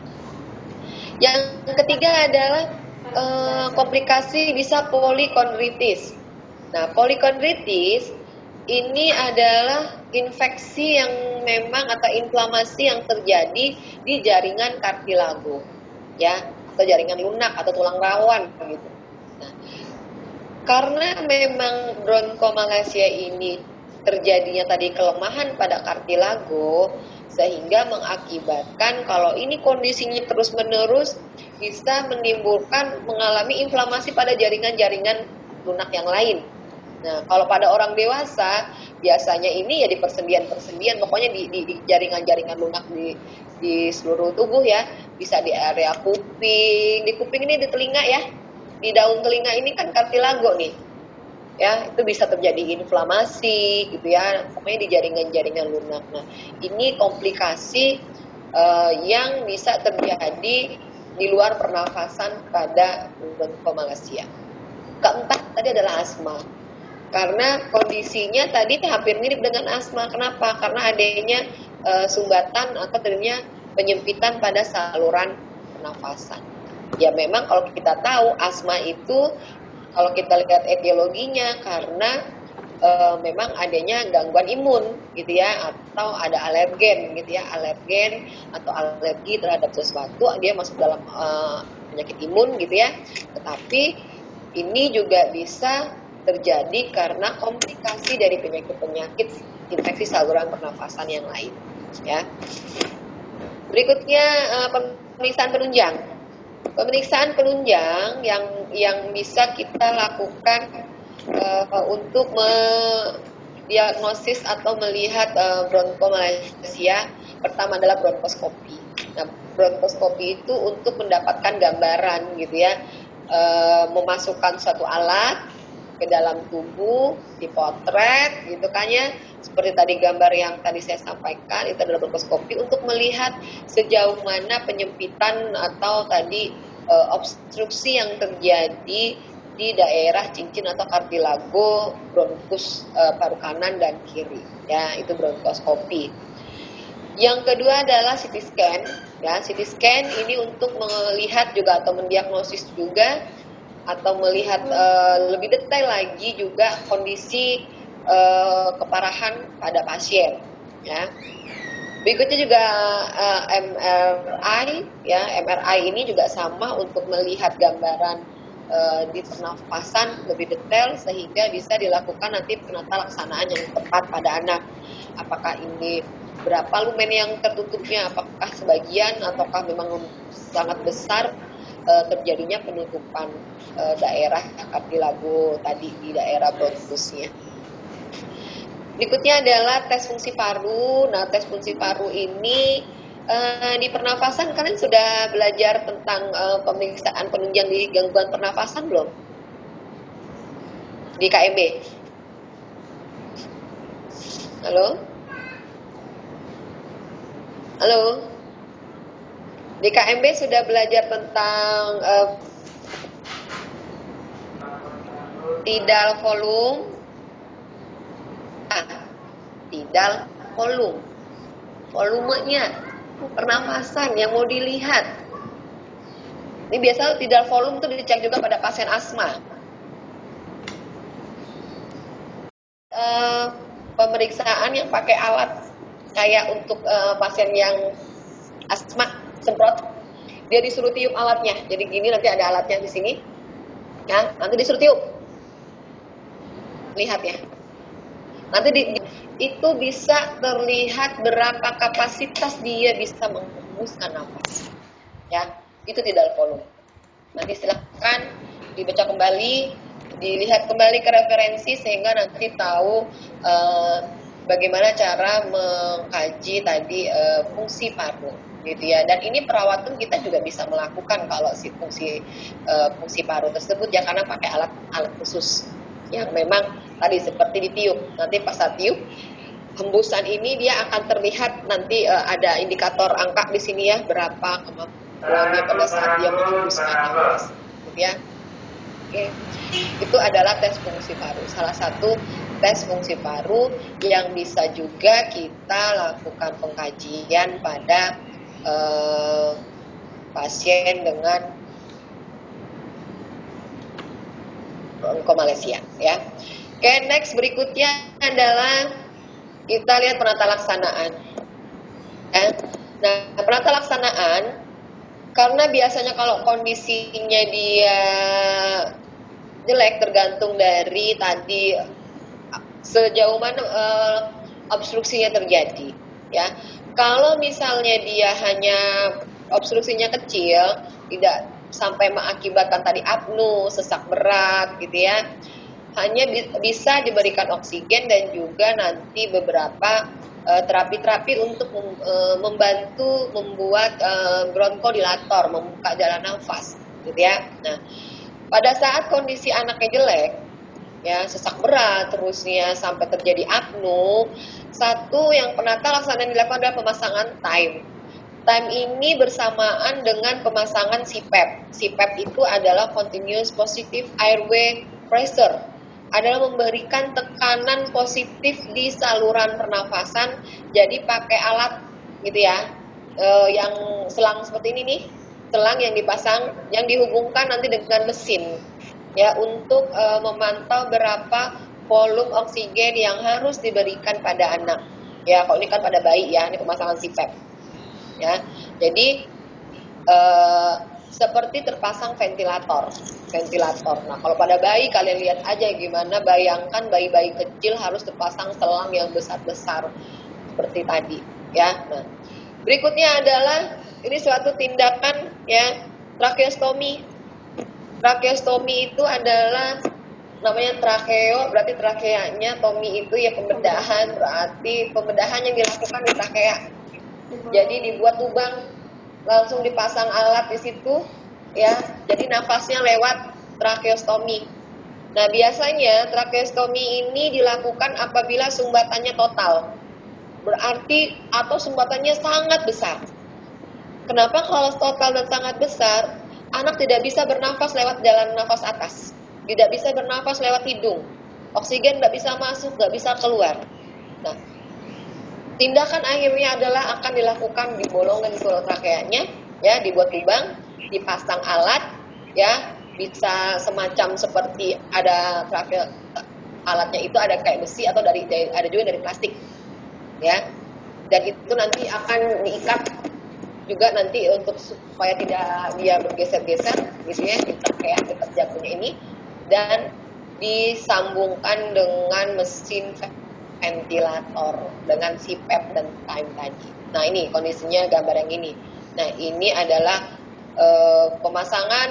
Yang ketiga adalah eh, komplikasi bisa polikondritis. Nah, polikondritis ini adalah infeksi yang memang atau inflamasi yang terjadi di jaringan kartilago, ya, atau jaringan lunak atau tulang rawan gitu. Nah, karena memang bronkomalacia ini terjadinya tadi kelemahan pada kartilago sehingga mengakibatkan kalau ini kondisinya terus-menerus bisa menimbulkan mengalami inflamasi pada jaringan-jaringan lunak yang lain. Nah, kalau pada orang dewasa biasanya ini ya di persendian-persendian, pokoknya di, jaringan-jaringan lunak di, di seluruh tubuh ya, bisa di area kuping, di kuping ini di telinga ya, di daun telinga ini kan kartilago nih, ya itu bisa terjadi inflamasi gitu ya, pokoknya di jaringan-jaringan lunak. Nah, ini komplikasi uh, yang bisa terjadi di luar pernafasan pada bronkomalacia. Keempat tadi adalah asma karena kondisinya tadi hampir mirip dengan asma. Kenapa? Karena adanya e, sumbatan atau terjadinya penyempitan pada saluran pernafasan. Ya memang kalau kita tahu asma itu kalau kita lihat etiologinya karena e, memang adanya gangguan imun gitu ya atau ada alergen gitu ya alergen atau alergi terhadap sesuatu dia masuk dalam e, penyakit imun gitu ya tetapi ini juga bisa terjadi karena komplikasi dari penyakit-penyakit infeksi saluran pernafasan yang lain. Ya. Berikutnya uh, pemeriksaan penunjang. Pemeriksaan penunjang yang yang bisa kita lakukan uh, untuk mendiagnosis atau melihat uh, bronkomalacia pertama adalah bronkoskopi. Nah, bronkoskopi itu untuk mendapatkan gambaran gitu ya, e, memasukkan suatu alat ke dalam tubuh, dipotret gitu kan ya. Seperti tadi gambar yang tadi saya sampaikan itu adalah bronkoskopi untuk melihat sejauh mana penyempitan atau tadi e, obstruksi yang terjadi di daerah cincin atau kartilago bronkus e, paru kanan dan kiri ya itu bronkoskopi. Yang kedua adalah CT scan ya CT scan ini untuk melihat juga atau mendiagnosis juga atau melihat uh, lebih detail lagi juga kondisi uh, keparahan pada pasien ya. Berikutnya juga uh, eh, MRI ya. MRI ini juga sama untuk melihat gambaran uh, di pernafasan lebih detail sehingga bisa dilakukan nanti penata laksanaan yang tepat pada anak. Apakah ini berapa lumen yang tertutupnya? Apakah sebagian ataukah memang sangat besar terjadinya penutupan uh, daerah kartilago tadi di daerah bronkusnya. Berikutnya adalah tes fungsi paru. Nah, tes fungsi paru ini uh, di pernafasan kalian sudah belajar tentang uh, pemeriksaan penunjang di gangguan pernafasan belum? Di KMB. Halo? Halo? Di KMB sudah belajar tentang uh, tidal volume. Ah, tidal volume. Volumenya pernafasan yang mau dilihat. Ini biasa tidal volume itu dicek juga pada pasien asma. Uh, pemeriksaan yang pakai alat kayak untuk uh, pasien yang asma semprot. Dia disuruh tiup alatnya. Jadi gini nanti ada alatnya di sini. Ya nanti disuruh tiup. Lihat ya. Nanti di, itu bisa terlihat berapa kapasitas dia bisa menghembuskan nafas. Ya itu tidak volume. Nanti silahkan dibaca kembali dilihat kembali ke referensi sehingga nanti tahu uh, bagaimana cara mengkaji tadi uh, fungsi paru gitu ya. Dan ini perawatan kita juga bisa melakukan kalau si fungsi uh, fungsi paru tersebut ya karena pakai alat alat khusus yang memang tadi seperti ditiup. Nanti pas saat tiup hembusan ini dia akan terlihat nanti uh, ada indikator angka di sini ya berapa kemampuan dia pada saat dia menghembuskan nafas gitu ya. Oke. Itu adalah tes fungsi paru. Salah satu tes fungsi paru yang bisa juga kita lakukan pengkajian pada eh, pasien dengan bronkomalacia ya. Oke, next berikutnya adalah kita lihat penata laksanaan. Ya. Nah, penata laksanaan karena biasanya kalau kondisinya dia jelek tergantung dari tadi sejauh mana uh, obstruksinya terjadi ya kalau misalnya dia hanya obstruksinya kecil tidak sampai mengakibatkan tadi apnu sesak berat gitu ya hanya bi bisa diberikan oksigen dan juga nanti beberapa uh, terapi-terapi untuk uh, membantu membuat uh, bronkodilator membuka jalan nafas gitu ya. Nah pada saat kondisi anaknya jelek ya sesak berat terusnya sampai terjadi apnu satu yang penata laksanaan dilakukan adalah pemasangan time. Time ini bersamaan dengan pemasangan CPAP CPAP itu adalah continuous positive airway pressure. Adalah memberikan tekanan positif di saluran pernafasan jadi pakai alat gitu ya e, yang selang seperti ini nih selang yang dipasang yang dihubungkan nanti dengan mesin ya untuk e, memantau berapa volume oksigen yang harus diberikan pada anak. Ya, kalau ini kan pada bayi ya, ini pemasangan CPAP. Ya, jadi e, seperti terpasang ventilator, ventilator. Nah, kalau pada bayi kalian lihat aja gimana bayangkan bayi-bayi kecil harus terpasang selang yang besar-besar seperti tadi, ya. Nah, berikutnya adalah ini suatu tindakan ya tracheostomy Tracheostomi itu adalah namanya trakeo, berarti trakeanya, tomi itu ya pembedahan, berarti pembedahan yang dilakukan di trakea. Jadi dibuat lubang, langsung dipasang alat di situ, ya. Jadi nafasnya lewat tracheostomi. Nah, biasanya tracheostomi ini dilakukan apabila sumbatannya total. Berarti atau sumbatannya sangat besar. Kenapa kalau total dan sangat besar? Anak tidak bisa bernafas lewat jalan nafas atas, tidak bisa bernafas lewat hidung, oksigen tidak bisa masuk, tidak bisa keluar. Nah, tindakan akhirnya adalah akan dilakukan di bolongan trakeanya, ya, dibuat lubang, dipasang alat, ya, bisa semacam seperti ada trake alatnya itu ada kayak besi atau dari ada juga dari plastik, ya, dan itu nanti akan diikat juga nanti untuk supaya tidak dia bergeser-geser gitu ya kayak dekat jatuhnya ini dan disambungkan dengan mesin ventilator dengan pep dan time tadi. Nah ini kondisinya gambar yang ini. Nah ini adalah e, pemasangan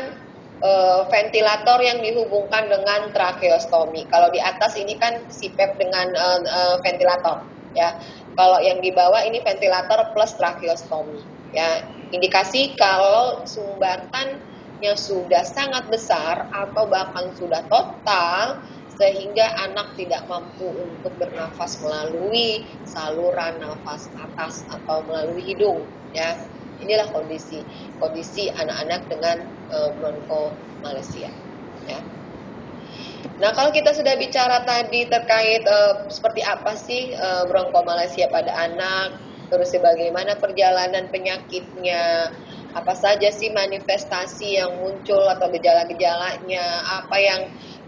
e, ventilator yang dihubungkan dengan tracheostomi. Kalau di atas ini kan pep dengan e, e, ventilator ya. Kalau yang di bawah ini ventilator plus tracheostomi ya indikasi kalau sumbatannya sudah sangat besar atau bahkan sudah total sehingga anak tidak mampu untuk bernafas melalui saluran nafas atas atau melalui hidung ya. Inilah kondisi kondisi anak-anak dengan e, bronkomalacia ya. Nah, kalau kita sudah bicara tadi terkait e, seperti apa sih e, bronkomalacia pada anak, terus bagaimana perjalanan penyakitnya, apa saja sih manifestasi yang muncul atau gejala-gejalanya, apa yang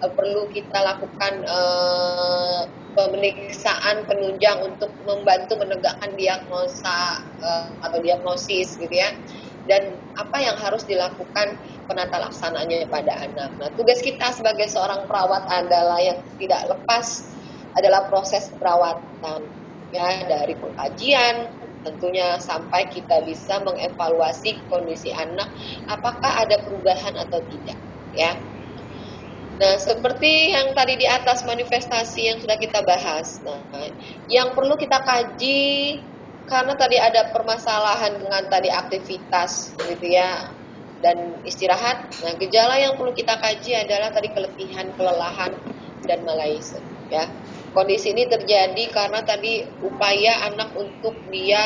uh, perlu kita lakukan uh, pemeriksaan penunjang untuk membantu menegakkan diagnosa uh, atau diagnosis gitu ya. Dan apa yang harus dilakukan penata laksananya pada anak. Nah, tugas kita sebagai seorang perawat adalah yang tidak lepas adalah proses perawatan ya dari pengkajian tentunya sampai kita bisa mengevaluasi kondisi anak apakah ada perubahan atau tidak ya Nah, seperti yang tadi di atas manifestasi yang sudah kita bahas. Nah, yang perlu kita kaji karena tadi ada permasalahan dengan tadi aktivitas gitu ya dan istirahat. Nah, gejala yang perlu kita kaji adalah tadi keletihan, kelelahan dan malaise ya. Kondisi ini terjadi karena tadi upaya anak untuk dia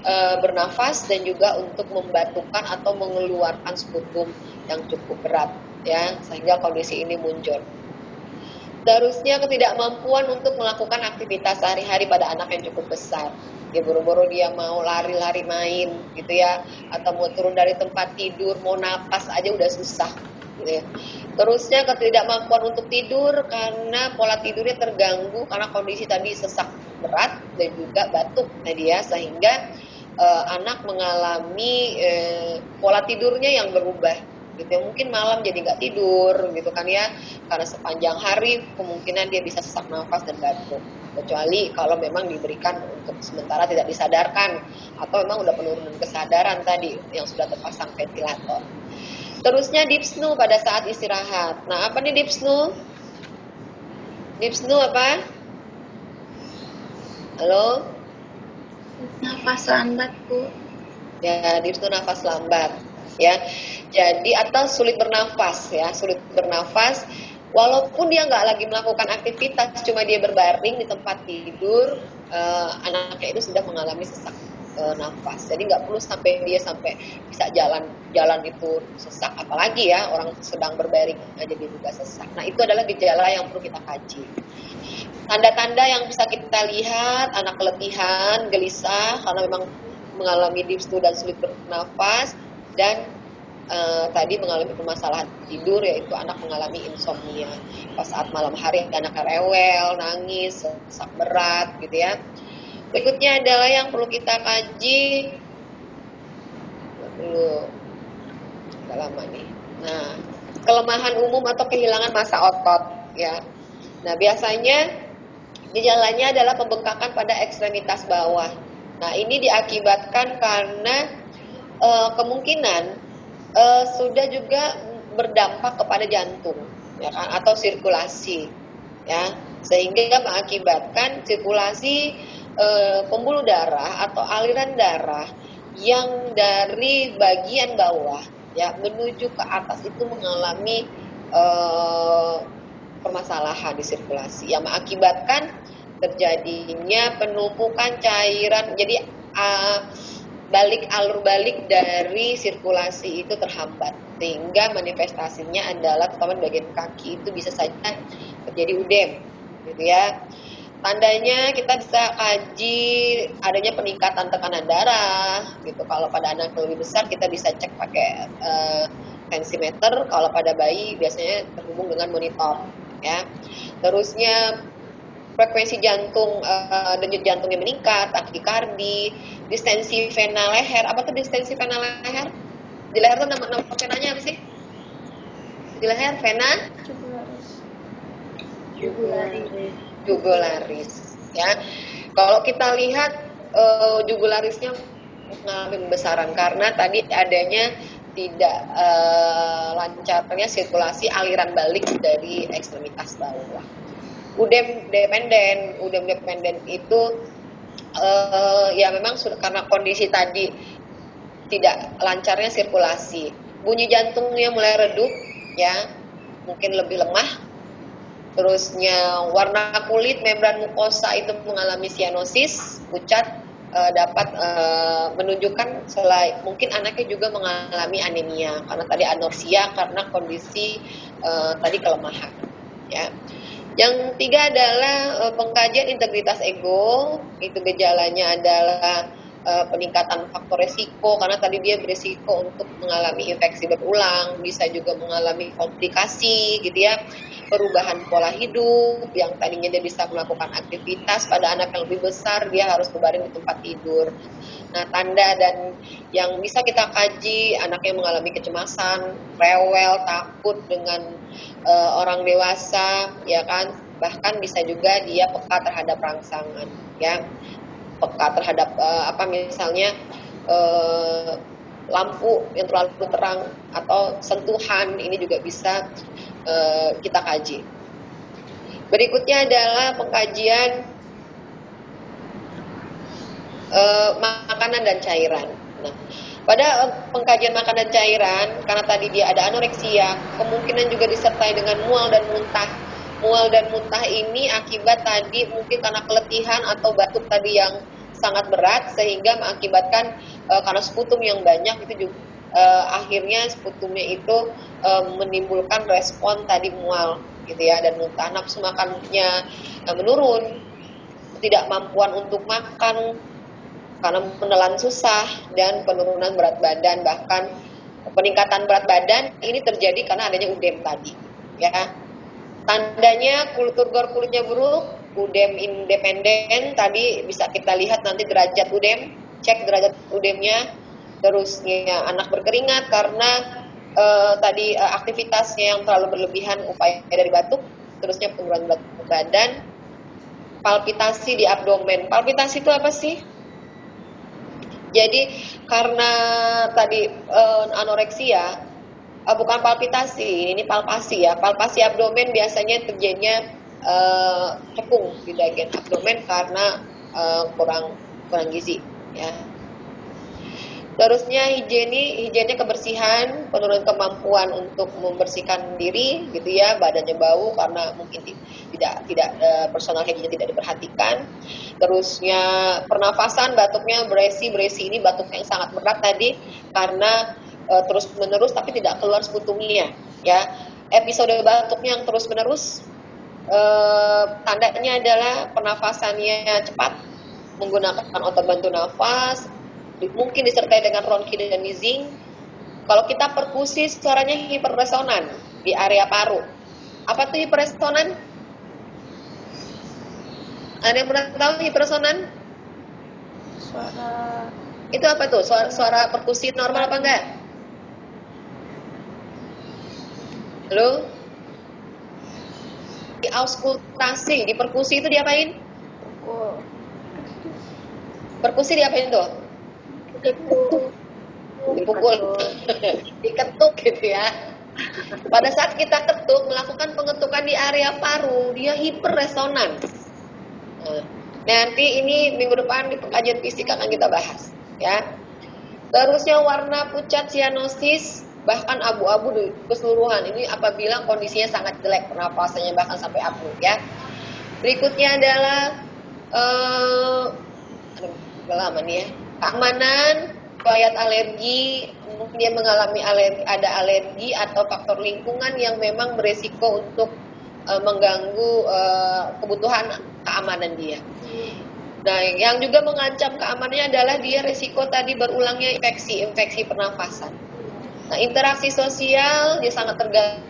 e, bernafas dan juga untuk membatukan atau mengeluarkan sputum yang cukup berat ya sehingga kondisi ini muncul. Terusnya ketidakmampuan untuk melakukan aktivitas sehari-hari pada anak yang cukup besar. Ya buru-buru dia mau lari-lari main gitu ya atau mau turun dari tempat tidur, mau napas aja udah susah Gitu ya. Terusnya ketidakmampuan untuk tidur karena pola tidurnya terganggu karena kondisi tadi sesak berat dan juga batuk tadi ya sehingga uh, anak mengalami uh, pola tidurnya yang berubah gitu ya. Mungkin malam jadi nggak tidur gitu kan ya karena sepanjang hari kemungkinan dia bisa sesak nafas dan batuk kecuali kalau memang diberikan untuk sementara tidak disadarkan atau memang udah penurunan kesadaran tadi yang sudah terpasang ventilator. Terusnya deep snoo pada saat istirahat. Nah, apa nih deep? Deep snoo apa? Halo? Nafas lambat, Bu. Ya, deep snoo nafas lambat. Ya, jadi atau sulit bernafas ya, sulit bernafas. Walaupun dia nggak lagi melakukan aktivitas, cuma dia berbaring di tempat tidur, uh, anaknya itu sudah mengalami sesak e, nafas. Jadi nggak perlu sampai dia sampai bisa jalan jalan itu sesak. Apalagi ya orang sedang berbaring aja dia juga sesak. Nah itu adalah gejala yang perlu kita kaji. Tanda-tanda yang bisa kita lihat anak keletihan, gelisah karena memang mengalami dipstu dan sulit bernafas dan uh, tadi mengalami permasalahan tidur yaitu anak mengalami insomnia pas saat malam hari anak rewel, nangis, sesak berat gitu ya. Berikutnya adalah yang perlu kita kaji dulu agak lama nih. Nah, kelemahan umum atau kehilangan masa otot ya. Nah, biasanya gejalanya adalah pembengkakan pada ekstremitas bawah. Nah, ini diakibatkan karena e, kemungkinan e, sudah juga berdampak kepada jantung ya kan atau sirkulasi ya sehingga mengakibatkan sirkulasi e, pembuluh darah atau aliran darah yang dari bagian bawah ya menuju ke atas itu mengalami e, permasalahan di sirkulasi yang mengakibatkan terjadinya penumpukan cairan. Jadi uh, balik alur balik dari sirkulasi itu terhambat sehingga manifestasinya adalah terutama bagian kaki itu bisa saja terjadi udem gitu ya Tandanya kita bisa kaji adanya peningkatan tekanan darah gitu. Kalau pada anak lebih besar kita bisa cek pakai uh, tensimeter. Kalau pada bayi biasanya terhubung dengan monitor ya. Terusnya frekuensi jantung uh, denyut jantungnya meningkat, takikardi, distensi vena leher. Apa tuh distensi vena leher? Di leher tuh nama nama venanya apa sih? Di leher vena? Jugularis jugularis ya. Kalau kita lihat uh, jugularisnya mengalami pembesaran karena tadi adanya tidak uh, lancarnya sirkulasi aliran balik dari ekstremitas bawah. Udem dependen, udem dependen itu uh, ya memang karena kondisi tadi tidak lancarnya sirkulasi. Bunyi jantungnya mulai redup ya, mungkin lebih lemah Terusnya warna kulit membran mukosa itu mengalami sianosis, pucat e, dapat e, menunjukkan selain mungkin anaknya juga mengalami anemia karena tadi anorsia karena kondisi e, tadi kelemahan ya. Yang tiga adalah e, pengkajian integritas ego, itu gejalanya adalah e, peningkatan faktor resiko karena tadi dia beresiko untuk mengalami infeksi berulang, bisa juga mengalami komplikasi gitu ya perubahan pola hidup yang tadinya dia bisa melakukan aktivitas pada anak yang lebih besar dia harus berbaring di tempat tidur. Nah, tanda dan yang bisa kita kaji anak yang mengalami kecemasan, rewel, takut dengan uh, orang dewasa, ya kan? Bahkan bisa juga dia peka terhadap rangsangan, ya. Peka terhadap uh, apa misalnya uh, lampu yang terlalu terang atau sentuhan ini juga bisa uh, kita kaji. Berikutnya adalah pengkajian uh, makanan dan cairan. Nah, pada pengkajian makanan cairan, karena tadi dia ada anoreksia, kemungkinan juga disertai dengan mual dan muntah. Mual dan muntah ini akibat tadi mungkin karena keletihan atau batuk tadi yang sangat berat sehingga mengakibatkan uh, karena sputum yang banyak itu juga uh, akhirnya sputumnya itu uh, menimbulkan respon tadi mual gitu ya dan muntah nafsu makannya uh, menurun tidak mampuan untuk makan karena menelan susah dan penurunan berat badan. Bahkan peningkatan berat badan ini terjadi karena adanya udem tadi ya tandanya kultur gor kulitnya buruk udem independen tadi bisa kita lihat nanti derajat udem cek derajat udemnya. Terusnya anak berkeringat karena uh, tadi uh, aktivitasnya yang terlalu berlebihan upaya dari batuk terusnya penurunan berat badan. Palpitasi di abdomen. Palpitasi itu apa sih? Jadi karena tadi uh, anoreksia, uh, bukan palpitasi, ini palpasi ya. Palpasi abdomen biasanya terjadinya uh, cekung di bagian abdomen karena uh, kurang kurang gizi ya. Terusnya higieni, higiennya kebersihan, penurunan kemampuan untuk membersihkan diri gitu ya, badannya bau karena mungkin tidak tidak personal hygiene tidak diperhatikan. Terusnya pernafasan, batuknya beresi, beresi ini batuk yang sangat berat tadi karena uh, terus menerus tapi tidak keluar sekutumnya ya. Episode batuknya yang terus menerus uh, tandanya adalah pernafasannya cepat menggunakan otot bantu nafas, mungkin disertai dengan ronki dan wheezing. Kalau kita perkusi suaranya hiperresonan di area paru. Apa tuh hiperresonan? Ada yang pernah tahu hiperresonan? Suara itu apa tuh? Suara, suara perkusi normal apa enggak? Halo? Di auskultasi, di perkusi itu diapain? Perkusi diapain tuh? dipukul diketuk gitu ya pada saat kita ketuk melakukan pengetukan di area paru dia hiperresonan nah, nanti ini minggu depan di pengajian fisik akan kita bahas ya terusnya warna pucat sianosis bahkan abu-abu di keseluruhan ini apabila kondisinya sangat jelek pernapasannya bahkan sampai abu ya berikutnya adalah uh, aduh lama nih ya keamanan riwayat alergi, mungkin dia mengalami alergi, ada alergi atau faktor lingkungan yang memang beresiko untuk uh, mengganggu uh, kebutuhan keamanan dia. Nah, yang juga mengancam keamanannya adalah dia resiko tadi berulangnya infeksi, infeksi pernafasan. Interaksi sosial dia sangat terganggu